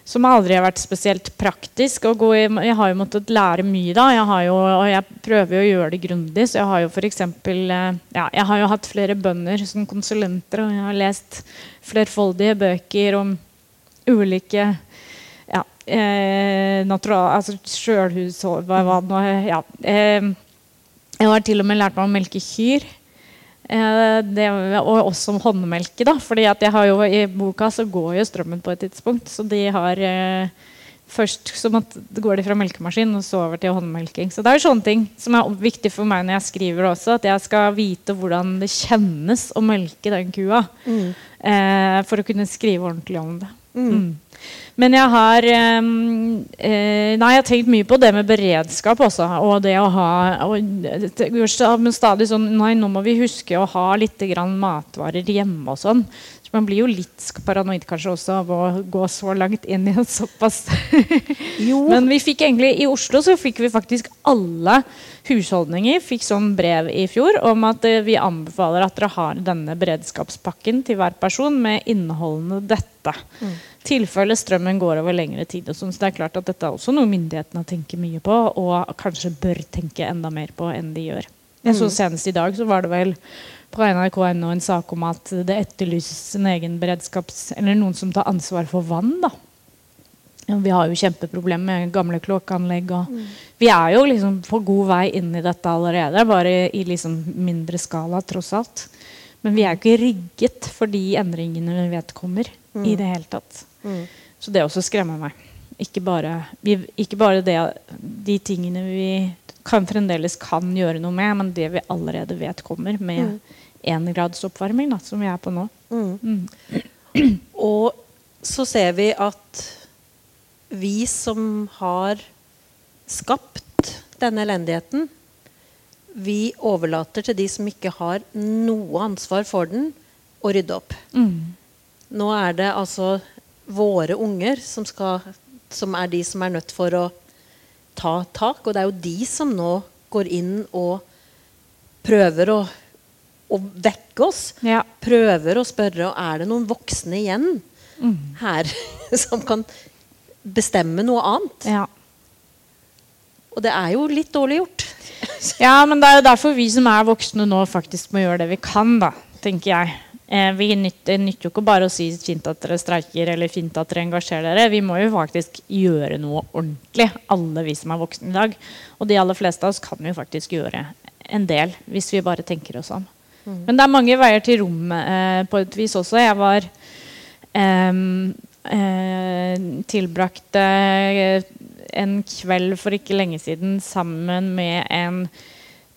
som aldri har vært spesielt praktisk. I, jeg har jo måttet lære mye da. Jeg jo, og jeg prøver jo å gjøre det grundig. Så jeg har jo eksempel, eh, ja, jeg har jo hatt flere bønder som konsulenter. Og jeg har lest flerfoldige bøker om ulike ja, eh, natural, altså sjølhushold hva, hva, ja, eh, Jeg har til og med lært meg å melke kyr. Eh, det, og også håndmelke, da. fordi jo, i boka så går jo strømmen på et tidspunkt. Så de har eh, først så går de fra melkemaskin og så over til håndmelking. Så det er jo sånne ting som er viktig for meg når jeg skriver også. At jeg skal vite hvordan det kjennes å melke den kua. Mm. Eh, for å kunne skrive ordentlig om det. Mm. Men jeg har eh, Nei, jeg har tenkt mye på det med beredskap også. Og det å ha og, stadig sånn Nei, nå må vi huske å ha litt matvarer hjemme og sånn. Så man blir jo litt paranoid kanskje også av å gå så langt inn i en såpass Men vi fikk egentlig i Oslo så fikk vi faktisk alle husholdninger fikk sånn brev i fjor om at eh, vi anbefaler at dere har denne beredskapspakken til hver person med inneholdende dette. Mm tilfelle strømmen går over lengre tid. Sånn. så det er klart at Dette er også noe myndighetene tenker mye på, og kanskje bør tenke enda mer på enn de gjør. Jeg så mm. Senest i dag så var det vel på nrk.no en sak om at det etterlyses en egen beredskaps... Eller noen som tar ansvar for vann. da. Vi har jo kjempeproblemer med gamle kloakkanlegg. Mm. Vi er jo liksom på god vei inn i dette allerede, bare i liksom mindre skala, tross alt. Men vi er jo ikke rigget for de endringene vi vet kommer. Mm. i det hele tatt. Mm. Så det også skremmer meg. Ikke bare, vi, ikke bare det, de tingene vi kan, fremdeles kan gjøre noe med, men det vi allerede vet kommer med én mm. grads oppvarming, da, som vi er på nå. Mm. Mm. Og så ser vi at vi som har skapt denne elendigheten, vi overlater til de som ikke har noe ansvar for den, å rydde opp. Mm. Nå er det altså våre unger som, skal, som, er de som er nødt for å ta tak. Og det er jo de som nå går inn og prøver å, å vekke oss. Ja. Prøver å spørre er det noen voksne igjen mm. her som kan bestemme noe annet. Ja. Og det er jo litt dårlig gjort. ja, men det er jo derfor vi som er voksne nå, faktisk må gjøre det vi kan, da, tenker jeg. Eh, vi nytter, nytter, jo ikke bare å si fint at dere streiker eller fint at dere engasjerer dere. Vi må jo faktisk gjøre noe ordentlig, alle vi som er voksne i dag. Og de aller fleste av oss kan jo faktisk gjøre en del hvis vi bare tenker oss om. Mm. Men det er mange veier til rommet eh, på et vis også. Jeg var eh, eh, tilbrakte en kveld for ikke lenge siden sammen med en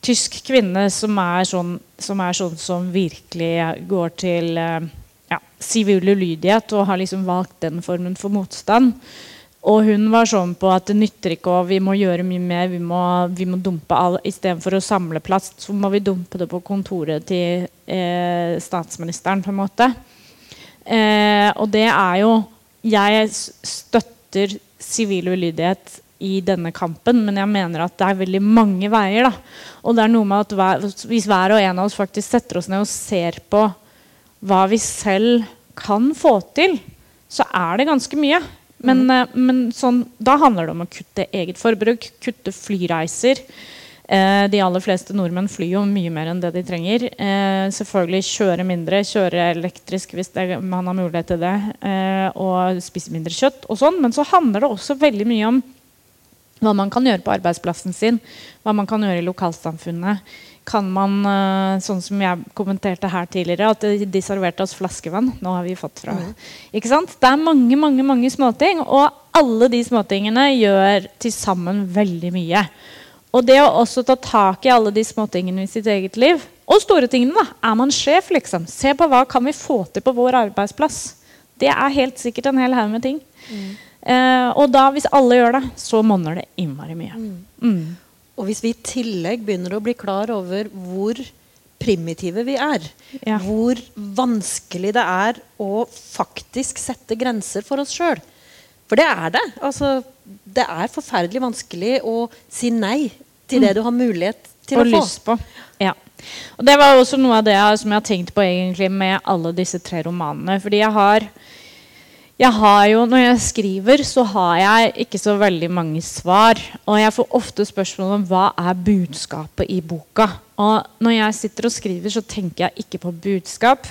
tysk kvinne som er sånn som, er sånn som virkelig går til eh, ja, sivil ulydighet og har liksom valgt den formen for motstand. Og hun var sånn på at det nytter ikke, og vi må gjøre mye mer. Vi må, vi må dumpe all, Istedenfor å samle plast, så må vi dumpe det på kontoret til eh, statsministeren. på en måte. Eh, og det er jo Jeg støtter sivil ulydighet i denne kampen, men jeg mener at det er veldig mange veier. Da. Og det er noe med at hver, Hvis hver og en av oss faktisk setter oss ned og ser på hva vi selv kan få til, så er det ganske mye. Men, mm. Eh, men sånn, da handler det om å kutte eget forbruk, kutte flyreiser. Eh, de aller fleste nordmenn flyr jo mye mer enn det de trenger. Eh, selvfølgelig kjøre mindre, kjøre elektrisk hvis det, man har mulighet til det. Eh, og spise mindre kjøtt og sånn. Men så handler det også veldig mye om hva man kan gjøre på arbeidsplassen sin, hva man kan gjøre i lokalsamfunnet. Kan man, eh, sånn som jeg kommenterte her tidligere, at de serverte oss flaskevann. Nå har vi fått fra mm. Ikke sant? Det er mange mange, mange småting, og alle de småtingene gjør til sammen veldig mye. Og det å også ta tak i alle de småtingene i sitt eget liv, og store tingene, da. Er man sjef, liksom? Se på hva kan vi få til på vår arbeidsplass. Det er helt sikkert en hel haug med ting. Mm. Eh, og da, hvis alle gjør det, så monner det innmari mye. Mm. Mm. Og hvis vi i tillegg begynner å bli klar over hvor primitive vi er, Ja. hvor vanskelig det er å faktisk sette grenser for oss sjøl For det er det. Altså, det er forferdelig vanskelig å si nei til det du har mulighet til og å få. lyst på. Ja. Og det var også noe av det jeg- som jeg har tenkt på egentlig med alle disse tre romanene. Fordi jeg har jeg har jo, Når jeg skriver, så har jeg ikke så veldig mange svar. Og jeg får ofte spørsmål om hva er budskapet i boka. Og når jeg sitter og skriver, så tenker jeg ikke på budskap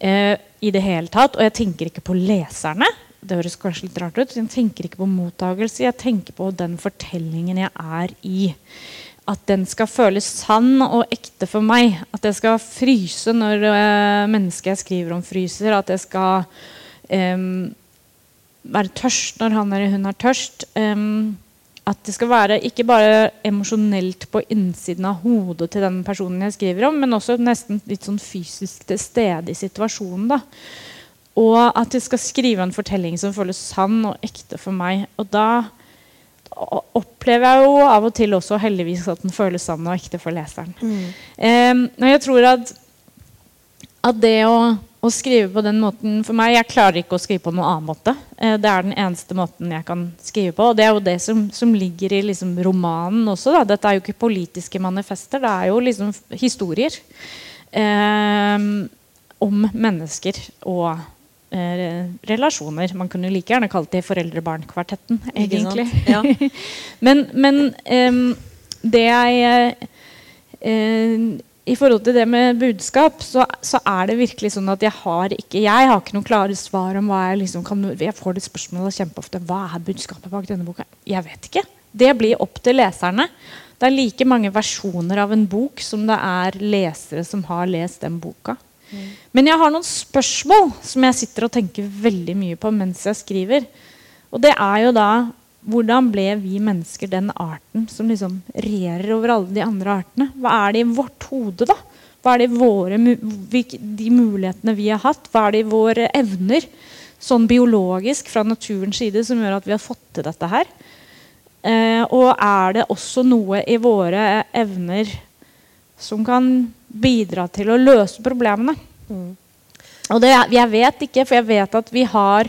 eh, i det hele tatt. Og jeg tenker ikke på leserne. Det høres kanskje litt rart ut. Jeg tenker ikke på mottagelse. Jeg tenker på den fortellingen jeg er i. At den skal føles sann og ekte for meg. At jeg skal fryse når eh, mennesket jeg skriver om, fryser. At jeg skal em, være tørst når han eller hun er tørst. Um, at det skal være ikke bare emosjonelt på innsiden av hodet til den personen jeg skriver om, men også nesten litt sånn fysisk til stede i situasjonen. da. Og at jeg skal skrive en fortelling som føles sann og ekte for meg. Og da opplever jeg jo av og til også heldigvis at den føles sann og ekte for leseren. Em, og jeg tror at, at det å, å skrive på den måten For meg, jeg klarer ikke å skrive på noen annen måte. Eh, det er den eneste måten jeg kan skrive på. Og det er jo det som, som ligger i liksom, romanen også. Da. Dette er jo ikke politiske manifester, det er jo liksom historier. eh, om mennesker og eh, relasjoner. Man kunne like gjerne kalt det foreldre-barn-kvartetten, egentlig. Ja. men men eh, det jeg eh, I forhold til det med budskap, så, så er det virkelig sånn at jeg har ikke jeg har ikke noen klare svar om hva jeg liksom kan Jeg får det spørsmålet kjempeofte. Hva er budskapet bak denne boka? Jeg vet ikke. Det blir opp til leserne. Det er like mange versjoner av en bok som det er lesere som har lest den boka. Men jeg har noen spørsmål som jeg sitter og tenker veldig mye på mens jeg skriver. Og det er jo da hvordan ble vi mennesker den arten som liksom regjerer over alle de andre artene? Hva er det i vårt hode, da? Hva er det i våre, de mulighetene vi har hatt? Hva er det i våre evner, sånn biologisk fra naturens side, som gjør at vi har fått til dette her? Eh, og er det også noe i våre evner som kan bidra til å løse problemene? Og det, jeg vet ikke, for jeg vet at vi har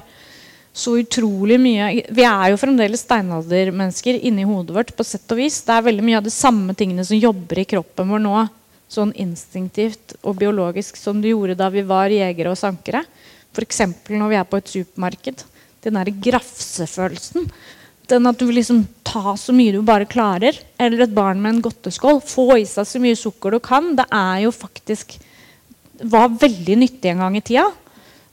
så utrolig mye Vi er jo fremdeles steinaldermennesker inni hodet vårt. på sett og vis. Det er veldig mye av de samme tingene som jobber i kroppen vår nå, sånn instinktivt og biologisk, som det gjorde da vi var jegere og sankere. F.eks. når vi er på et supermarked. Den derre grafsefølelsen. Den at du vil liksom ta så mye du bare klarer. Eller et barn med en godteskål. Få i seg så mye sukker du kan. Det er jo faktisk var veldig nyttig en gang i tida.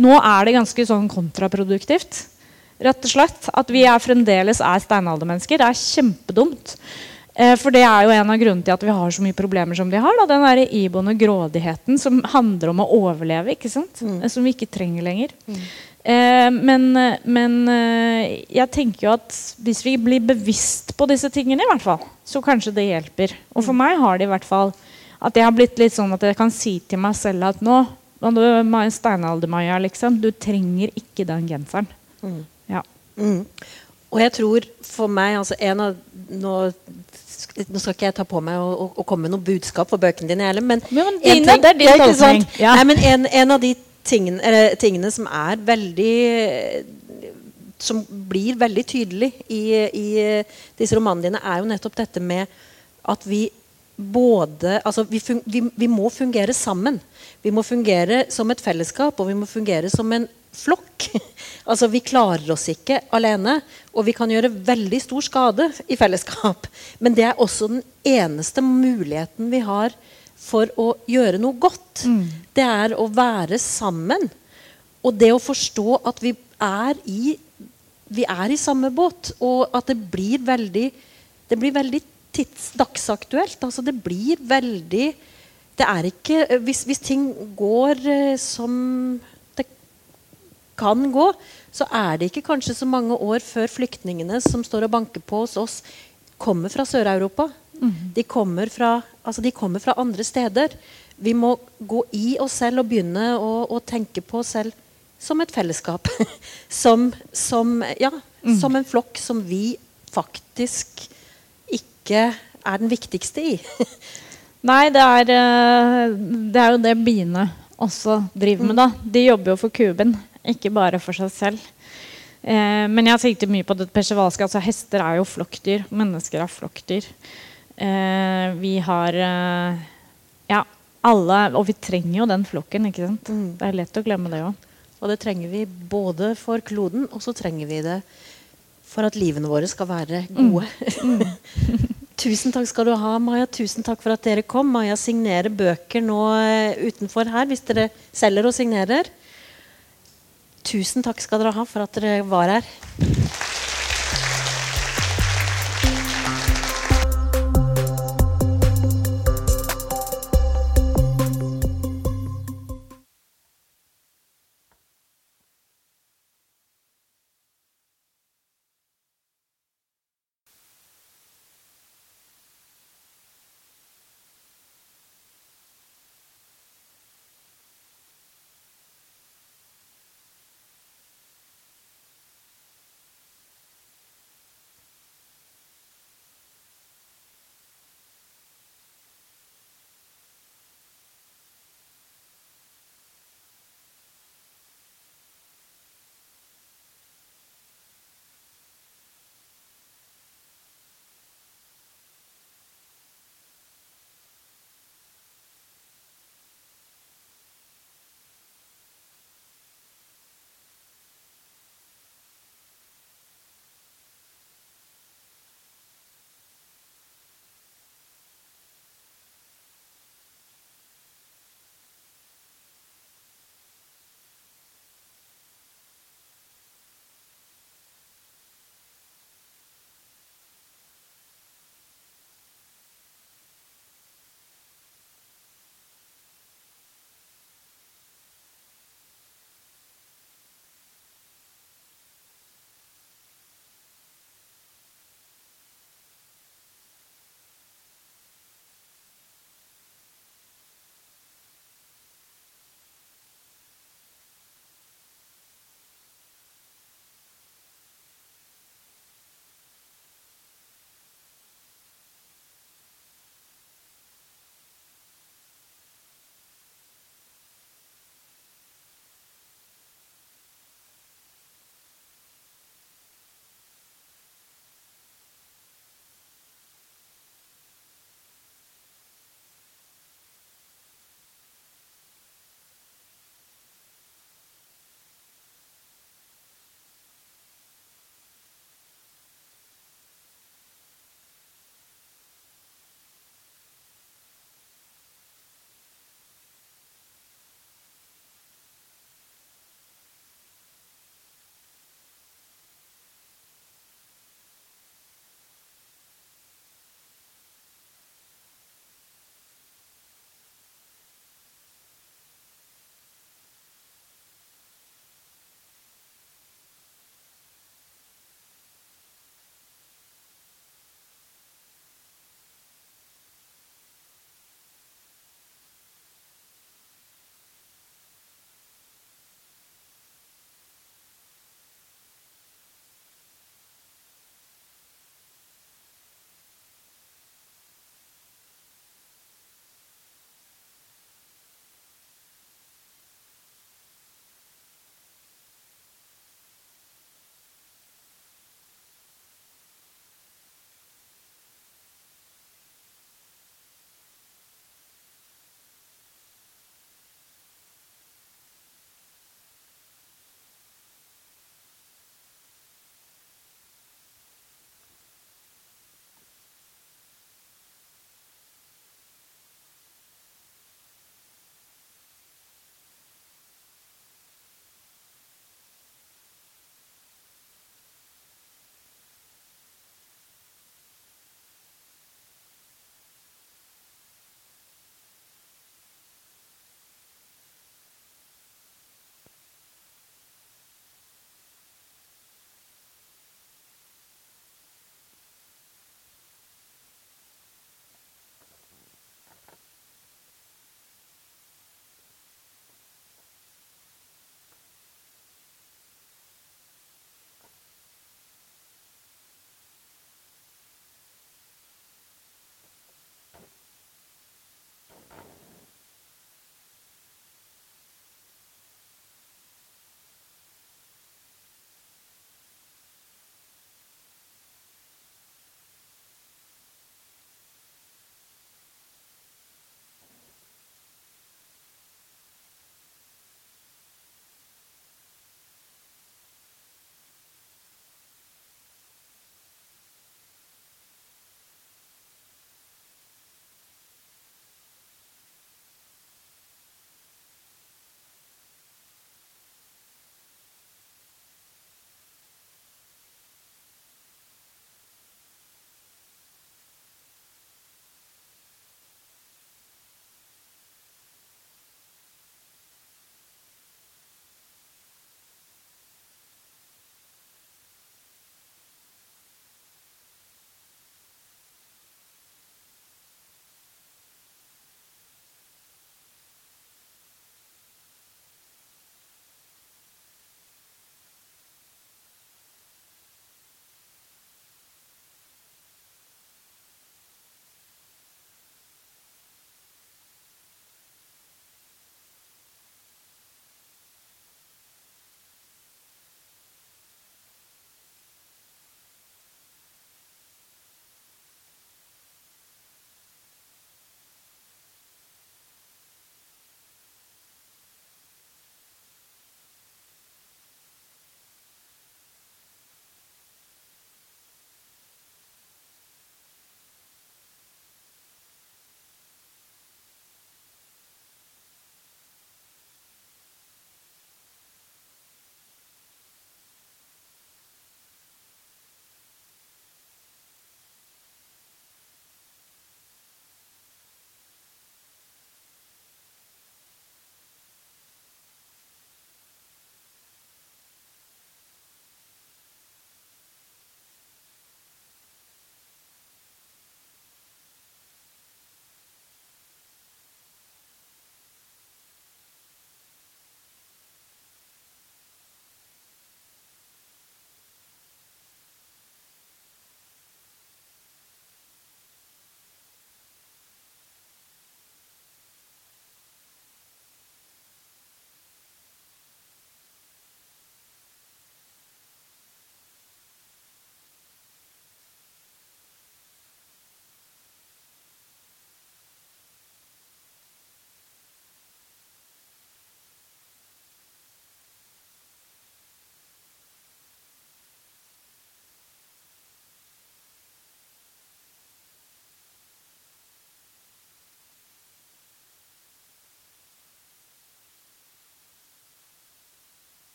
Nå er det ganske sånn kontraproduktivt. Rett og slett. At vi er fremdeles er steinaldermennesker. Det er kjempedumt. Eh, for det er jo en av grunnene til at vi har så mye problemer som vi har. Da. Den der iboende grådigheten som handler om å overleve, ikke sant? Mm. som vi ikke trenger lenger. Eh, men men eh, jeg tenker jo at hvis vi blir bevisst på disse tingene, i hvert fall, så kanskje det hjelper. Og for meg har det i hvert fall at jeg har blitt litt sånn at jeg kan si til meg selv at nå nå du Ma- Steinalder-Maja, liksom. Du trenger ikke den genseren. Ja. Mm. Og jeg tror for meg altså en av, nå, nå skal ikke jeg ta på meg å, å, å komme med noe budskap for bøkene dine heller, men, men en dine, ting- det er din Ja, tolkning. Ja. Nei, men en, en av de tingene, eller, tingene som er veldig Som blir veldig tydelig i, i disse romanene dine, er jo nettopp dette med at vi både altså vi, fun vi, vi må fungere sammen. Vi må fungere som et fellesskap, og vi må fungere som en flokk. altså Vi klarer oss ikke alene, og vi kan gjøre veldig stor skade i fellesskap. Men det er også den eneste muligheten vi har for å gjøre noe godt. Det er å være sammen. Og det å forstå at vi er i, vi er i samme båt, og at det blir veldig, det blir veldig tids, dagsaktuelt. Altså det blir veldig Det er ikke Hvis, hvis ting går eh, som det kan gå, så er det ikke kanskje så mange år før flyktningene som står og banker på hos oss, kommer fra Sør-Europa. De, kommer fra, altså de kommer fra andre steder. Vi må gå i oss selv og begynne å, å tenke på oss selv som et fellesskap. som, som, ja, som en flokk som vi faktisk ikke er den viktigste i? Nei, det er, eh, det er jo det biene også driver med. da. De jobber jo for kuben, ikke bare for seg selv. Eh, men jeg tenkte mye på det persevalske altså Hester er jo flokkdyr. Mennesker er flokkdyr. Eh, vi har eh, Ja, alle Og vi trenger jo den flokken. ikke sant? Mm. Det er lett å glemme det òg. Og det trenger vi både for kloden, og så trenger vi det for at livene våre skal være gode. Tusen takk skal du ha, Maja. Tusen takk for at dere kom. Maja signerer bøker nå eh, utenfor her hvis dere selger og signerer. Tusen takk skal dere ha for at dere var her.